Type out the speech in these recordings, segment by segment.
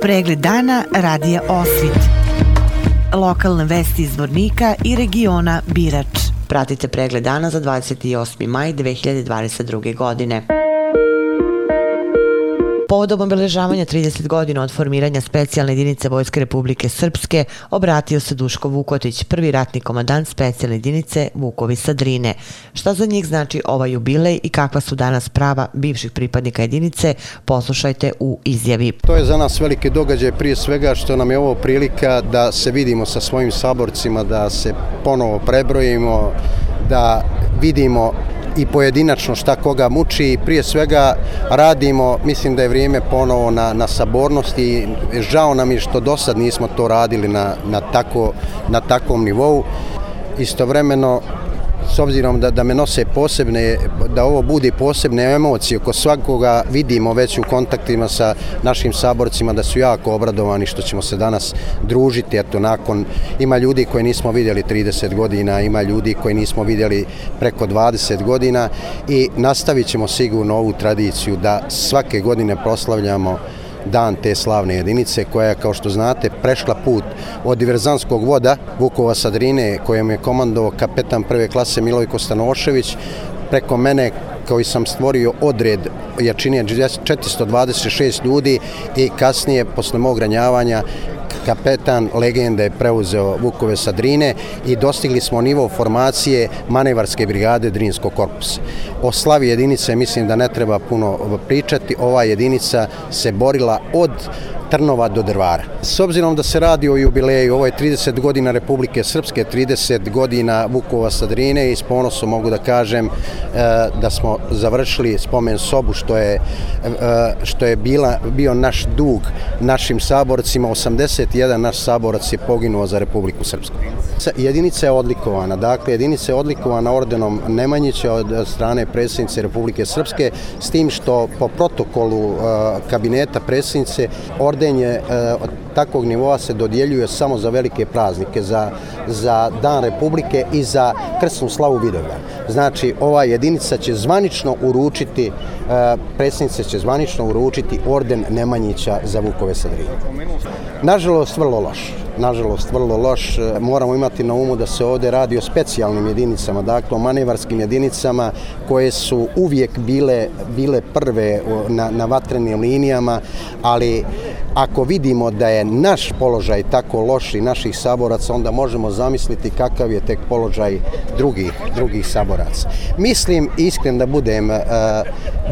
Pregled dana radija Osvit. Lokalne vesti iz Vornika i regiona Birač. Pratite pregled dana za 28. maj 2022. godine. Povodom obeležavanja 30 godina od formiranja specijalne jedinice Vojske Republike Srpske obratio se Duško Vukotić, prvi ratni komandant specijalne jedinice Vukovi Sadrine. Šta za njih znači ovaj jubilej i kakva su danas prava bivših pripadnika jedinice, poslušajte u izjavi. To je za nas veliki događaj prije svega što nam je ovo prilika da se vidimo sa svojim saborcima, da se ponovo prebrojimo, da vidimo i pojedinačno šta koga muči prije svega radimo, mislim da je vrijeme ponovo na, na sabornosti i žao nam je što do sad nismo to radili na, na, tako, na takvom nivou. Istovremeno s obzirom da, da me nose posebne, da ovo bude posebne emocije, ko svakoga vidimo već u kontaktima sa našim saborcima da su jako obradovani što ćemo se danas družiti, eto nakon, ima ljudi koje nismo vidjeli 30 godina, ima ljudi koji nismo vidjeli preko 20 godina i nastavit ćemo sigurno ovu tradiciju da svake godine proslavljamo dan te slavne jedinice koja je, kao što znate, prešla put od diverzanskog voda Vukova Sadrine, kojem je komandovao kapetan prve klase Milojko Stanošević, preko mene koji sam stvorio odred jačine 426 ljudi i kasnije, posle mog ranjavanja, kapetan legende je preuzeo Vukove Sadrine i dostigli smo nivo formacije manevarske brigade Drinskog korpusa. O slavi jedinice mislim da ne treba puno pričati. Ova jedinica se borila od Trnova do Drvara. S obzirom da se radi o jubileju, ovo je 30 godina Republike Srpske, 30 godina Vukova Sadrine i s ponosom mogu da kažem e, da smo završili spomen sobu što je, e, e što je bila, bio naš dug našim saborcima. 51 naš saborac je poginuo za Republiku Srpsku. Jedinica je odlikovana, dakle jedinica je odlikovana ordenom Nemanjića od eh, strane predsjednice Republike Srpske s tim što po protokolu eh, kabineta predsjednice orden je eh, takvog nivoa se dodjeljuje samo za velike praznike, za, za Dan Republike i za krsnu slavu Vidovlja. Znači, ova jedinica će zvanično uručiti, predsjednica predsjednice će zvanično uručiti orden Nemanjića za Vukove Sadrije. Nažalost, vrlo loš. Nažalost, vrlo loš. E, moramo imati na umu da se ovdje radi o specijalnim jedinicama, dakle o manevarskim jedinicama koje su uvijek bile, bile prve na, na vatrenim linijama, ali ako vidimo da je naš položaj tako loš i naših saboraca, onda možemo zamisliti kakav je tek položaj drugih, drugih saboraca. Mislim, iskren da budem, e,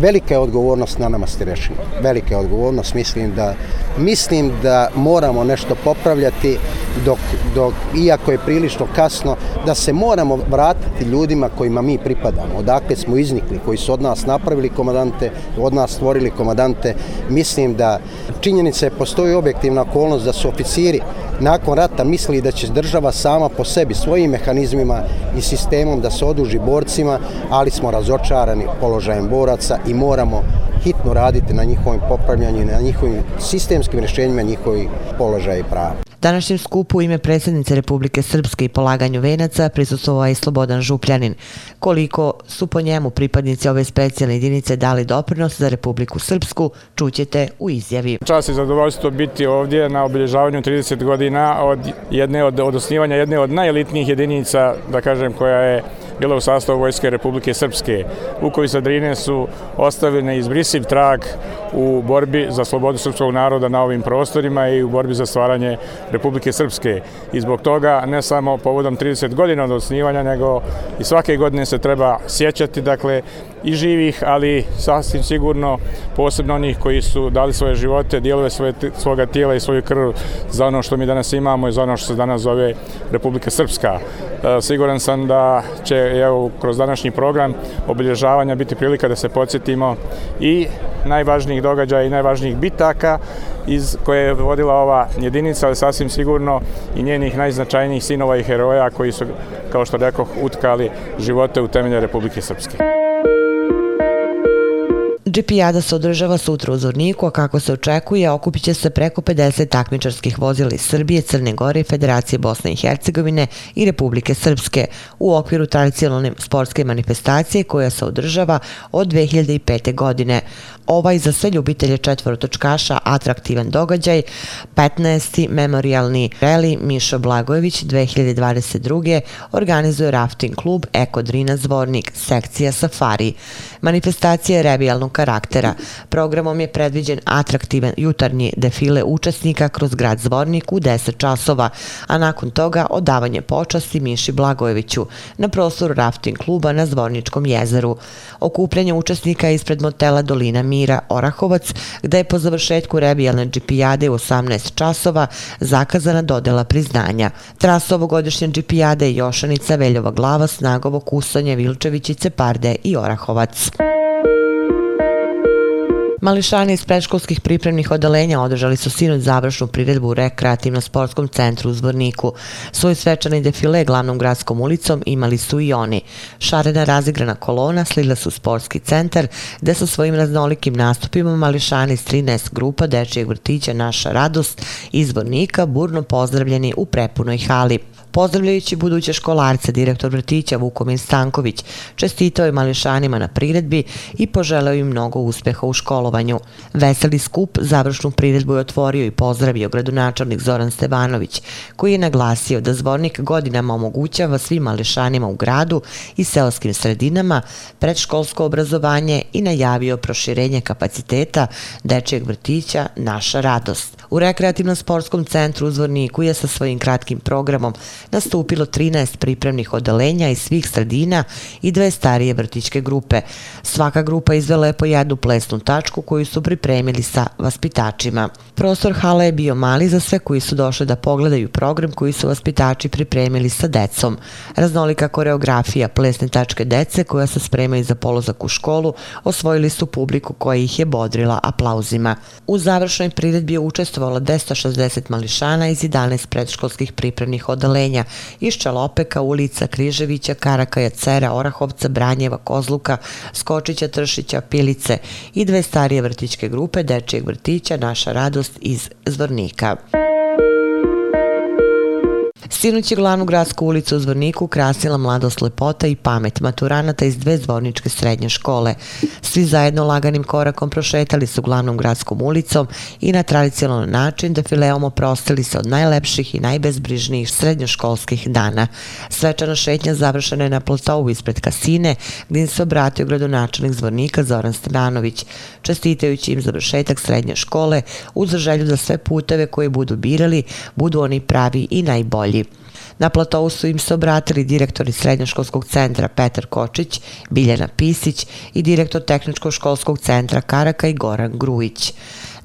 velika je odgovornost na nama Stirešinu. Velika je odgovornost, mislim da, mislim da moramo nešto popravljati dok, dok, iako je prilično kasno, da se moramo vratiti ljudima kojima mi pripadamo. Odakle smo iznikli, koji su od nas napravili komadante, od nas stvorili komadante. Mislim da činjenica je postoji objektivna okolnost da su oficiri nakon rata mislili da će država sama po sebi svojim mehanizmima i sistemom da se oduži borcima, ali smo razočarani položajem boraca i moramo hitno raditi na njihovim popravljanju i na njihovim sistemskim rješenjima njihovih položaja i prava. Današnjem skupu u ime predsjednice Republike Srpske i polaganju venaca prisustovao je Slobodan Župljanin. Koliko su po njemu pripadnici ove specijalne jedinice dali doprinos za Republiku Srpsku, čućete u izjavi. Čas i zadovoljstvo biti ovdje na obilježavanju 30 godina od jedne od, od osnivanja jedne od najelitnijih jedinica, da kažem, koja je bila u sastavu Vojske Republike Srpske. Vukovi Sadrine su ostavili neizbrisiv trag u borbi za slobodu srpskog naroda na ovim prostorima i u borbi za stvaranje Republike Srpske. I zbog toga ne samo povodom 30 godina od osnivanja, nego i svake godine se treba sjećati, dakle, i živih, ali sasvim sigurno posebno onih koji su dali svoje živote, dijelove svoje, svoga tijela i svoju krv za ono što mi danas imamo i za ono što se danas zove Republika Srpska. E, siguran sam da će evo, kroz današnji program obilježavanja biti prilika da se podsjetimo i najvažnijih događaja i najvažnijih bitaka iz koje je vodila ova jedinica, ali sasvim sigurno i njenih najznačajnijih sinova i heroja koji su, kao što rekao, utkali živote u temelje Republike Srpske. GP-jada se održava sutra u Zorniku, a kako se očekuje, okupit će se preko 50 takmičarskih vozila iz Srbije, Crne Gore, Federacije Bosne i Hercegovine i Republike Srpske u okviru tradicionalne sportske manifestacije koja se održava od 2005. godine ovaj za sve ljubitelje četvorotočkaša atraktivan događaj, 15. memorialni reli Mišo Blagojević 2022. organizuje rafting klub Eko Drina Zvornik, sekcija Safari. Manifestacija je revijalnog karaktera. Programom je predviđen atraktivan jutarnji defile učesnika kroz grad Zvornik u 10 časova, a nakon toga odavanje počasti Miši Blagojeviću na prostoru rafting kluba na Zvorničkom jezeru. Okupljanje učesnika ispred motela Dolina Mira Orahovac, gde je po završetku revijalne džipijade u 18 časova zakazana dodela priznanja. Tras ovogodišnje džipijade je Jošanica, Veljova glava, Snagovo, Kusanje, Vilčević i Ceparde i Orahovac. Mališani iz predškolskih pripremnih odelenja održali su sinoć završnu priredbu u rekreativno-sportskom centru u Zvorniku. Svoj svečani defile glavnom gradskom ulicom imali su i oni. Šarena razigrana kolona slila su sportski centar, gde su svojim raznolikim nastupima Mališani iz 13 grupa dečijeg vrtića Naša radost iz Zvornika burno pozdravljeni u prepunoj hali. Pozdravljajući buduće školarce, direktor vrtića Vukomir Stanković čestitao je mališanima na priredbi i poželeo im mnogo uspeha u školovanju. Veseli skup završnu priredbu je otvorio i pozdravio gradonačelnik Zoran Stevanović, koji je naglasio da zvornik godinama omogućava svim mališanima u gradu i seoskim sredinama predškolsko obrazovanje i najavio proširenje kapaciteta dečijeg vrtića Naša radost. U rekreativnom sportskom centru u Zvorniku je sa svojim kratkim programom nastupilo 13 pripremnih odelenja iz svih sredina i dve starije vrtićke grupe. Svaka grupa izvela je po jednu plesnu tačku koju su pripremili sa vaspitačima. Prostor hale je bio mali za sve koji su došli da pogledaju program koji su vaspitači pripremili sa decom. Raznolika koreografija plesne tačke dece koja se spremaju za polozak u školu osvojili su publiku koja ih je bodrila aplauzima. U završnoj priredbi je učestvovala 260 mališana iz 11 predškolskih pripremnih odelenja iz Čalopeka, ulica Križevića, Karakaja, Cera, Orahovca, Branjeva, Kozluka, Skočića, Tršića, Pilice i dve starije vrtićke grupe Dečijeg vrtića Naša radost iz Zvornika. Sinuć je glavnu gradsku ulicu u Zvorniku krasila mladost lepota i pamet maturanata iz dve zvorničke srednje škole. Svi zajedno laganim korakom prošetali su glavnom gradskom ulicom i na tradicionalan način defileom oprostili se od najlepših i najbezbrižnijih srednjoškolskih dana. Svečana šetnja završena je na platovu ispred kasine, gdje se obratio gradonačelnik Zvornika Zoran Stranović, čestitajući im završetak srednje škole uz želju da sve puteve koje budu birali budu oni pravi i najbolji. Na platovu su im se obratili direktori Srednjoškolskog centra Petar Kočić, Biljana Pisić i direktor Tehničkog školskog centra Karaka i Goran Grujić.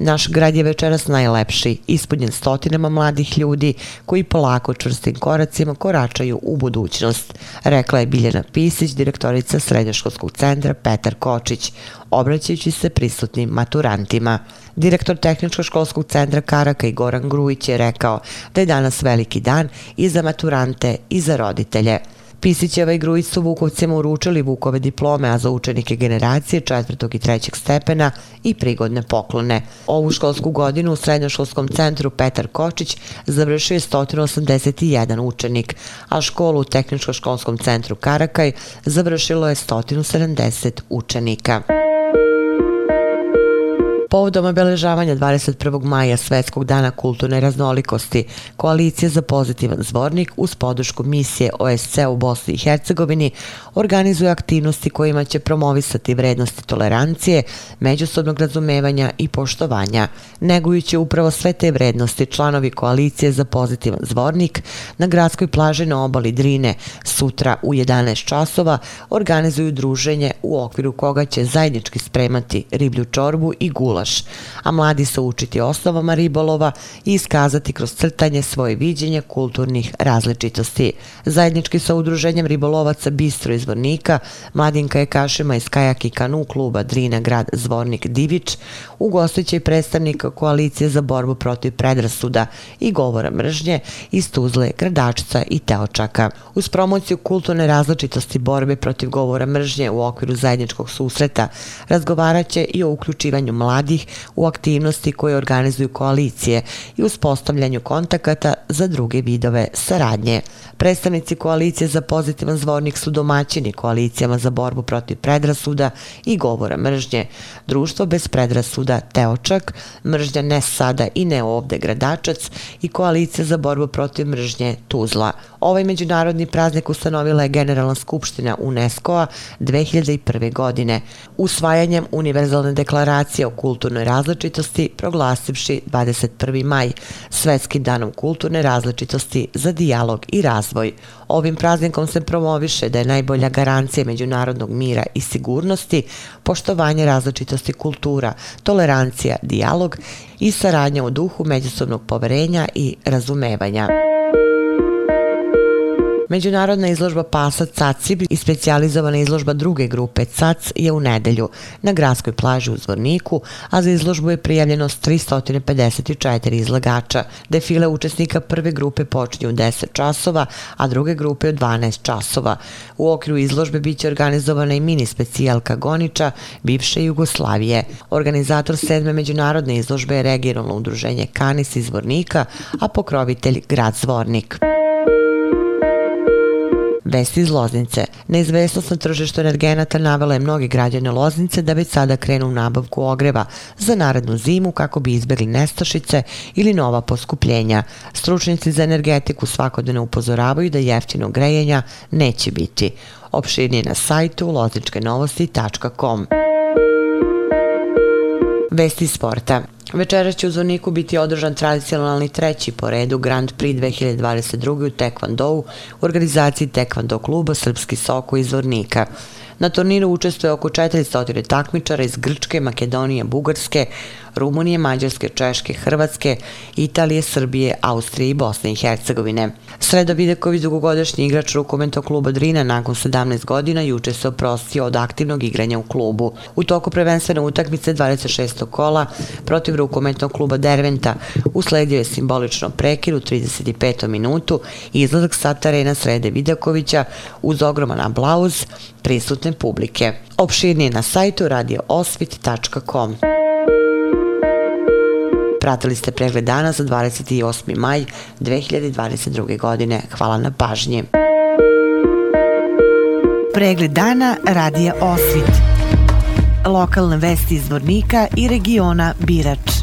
Naš grad je večeras najlepši, ispunjen stotinama mladih ljudi koji polako čvrstim koracima koračaju u budućnost, rekla je Biljana Pisić, direktorica Srednjoškolskog centra Petar Kočić, obraćajući se prisutnim maturantima. Direktor Tehničkog školskog centra Karaka i Goran Grujić je rekao da je danas veliki dan i za maturante i za roditelje. Pisićeva i ovaj Grujić su Vukovcima uručili Vukove diplome, a za učenike generacije četvrtog i trećeg stepena i prigodne poklone. Ovu školsku godinu u Srednjoškolskom centru Petar Kočić završio je 181 učenik, a školu u Tehničko-školskom centru Karakaj završilo je 170 učenika. Povodom obeležavanja 21. maja Svetskog dana kulturne raznolikosti, Koalicija za pozitivan zvornik uz podušku misije OSC u Bosni i Hercegovini organizuje aktivnosti kojima će promovisati vrednosti tolerancije, međusobnog razumevanja i poštovanja. Negujući upravo sve te vrednosti, članovi Koalicije za pozitivan zvornik na gradskoj plaži na obali Drine sutra u 11 časova organizuju druženje u okviru koga će zajednički spremati riblju čorbu i gula gulaš, a mladi su učiti osnovama ribolova i iskazati kroz crtanje svoje viđenje kulturnih različitosti. Zajednički sa udruženjem ribolovaca Bistro iz Vornika, Mladinka je kašima iz Kajak i Kanu kluba Drina grad Zvornik Divić, ugostit i predstavnika koalicije za borbu protiv predrasuda i govora mržnje iz Tuzle, Gradačca i Teočaka. Uz promociju kulturne različitosti borbe protiv govora mržnje u okviru zajedničkog susreta razgovarat će i o uključivanju mladi mladih u aktivnosti koje organizuju koalicije i uspostavljanju kontakata za druge vidove saradnje. Predstavnici koalicije za pozitivan zvornik su domaćini koalicijama za borbu protiv predrasuda i govora mržnje. Društvo bez predrasuda Teočak, mržnja ne sada i ne ovde gradačac i koalicija za borbu protiv mržnje Tuzla. Ovaj međunarodni praznik ustanovila je Generalna skupština UNESCO-a 2001. godine. Usvajanjem Univerzalne deklaracije o kulturnoj različitosti proglasivši 21. maj Svetskim danom kulturne različitosti za dijalog i razvoj. Ovim praznikom se promoviše da je najbolja garancija međunarodnog mira i sigurnosti poštovanje različitosti kultura, tolerancija, dijalog i saradnja u duhu međusobnog poverenja i razumevanja. Međunarodna izložba pasa Cacib i specijalizovana izložba druge grupe Cac je u nedelju na gradskoj plaži u Zvorniku, a za izložbu je prijavljeno 354 izlagača. Defile učesnika prve grupe počinju u 10 časova, a druge grupe u 12 časova. U okviru izložbe biće organizovana i mini specijalka Goniča, bivše Jugoslavije. Organizator sedme međunarodne izložbe je regionalno udruženje Kanis iz Zvornika, a pokrovitelj grad Zvornik. Vesti iz Loznice. Neizvestnost na tržištu energenata navela je mnogi građane Loznice da već sada krenu u nabavku ogreva za narednu zimu kako bi izbjegli nestašice ili nova poskupljenja. Stručnici za energetiku svakodne upozoravaju da jeftino grejenja neće biti. Opširnije na sajtu lozničkenovosti.com. Vesti sporta. Večera će u Zorniku biti održan tradicionalni treći po redu Grand Prix 2022. u Tekvandou u organizaciji Tekvando kluba Srpski Soko iz Zornika. Na turniru učestvuje oko 400 takmičara iz Grčke, Makedonije, Bugarske, Rumunije, Mađarske, Češke, Hrvatske, Italije, Srbije, Austrije i Bosne i Hercegovine. Sredo Videković, dugogodišnji igrač rukometnog kluba Drina, nakon 17 godina juče se oprostio od aktivnog igranja u klubu. U toku prvenstvene utakmice 26. kola protiv rukometnog kluba Derventa usledio je simbolično prekir u 35. minutu i izlazak sa terena Srede Videkovića uz ogroman aplauz prisutne publike. Opširnije na sajtu radioosvit.com. Pratili ste pregled dana za 28. maj 2022. godine. Hvala na pažnji. Pregled dana radija Osvit. Lokalne vesti iz Vornika i regiona Birač.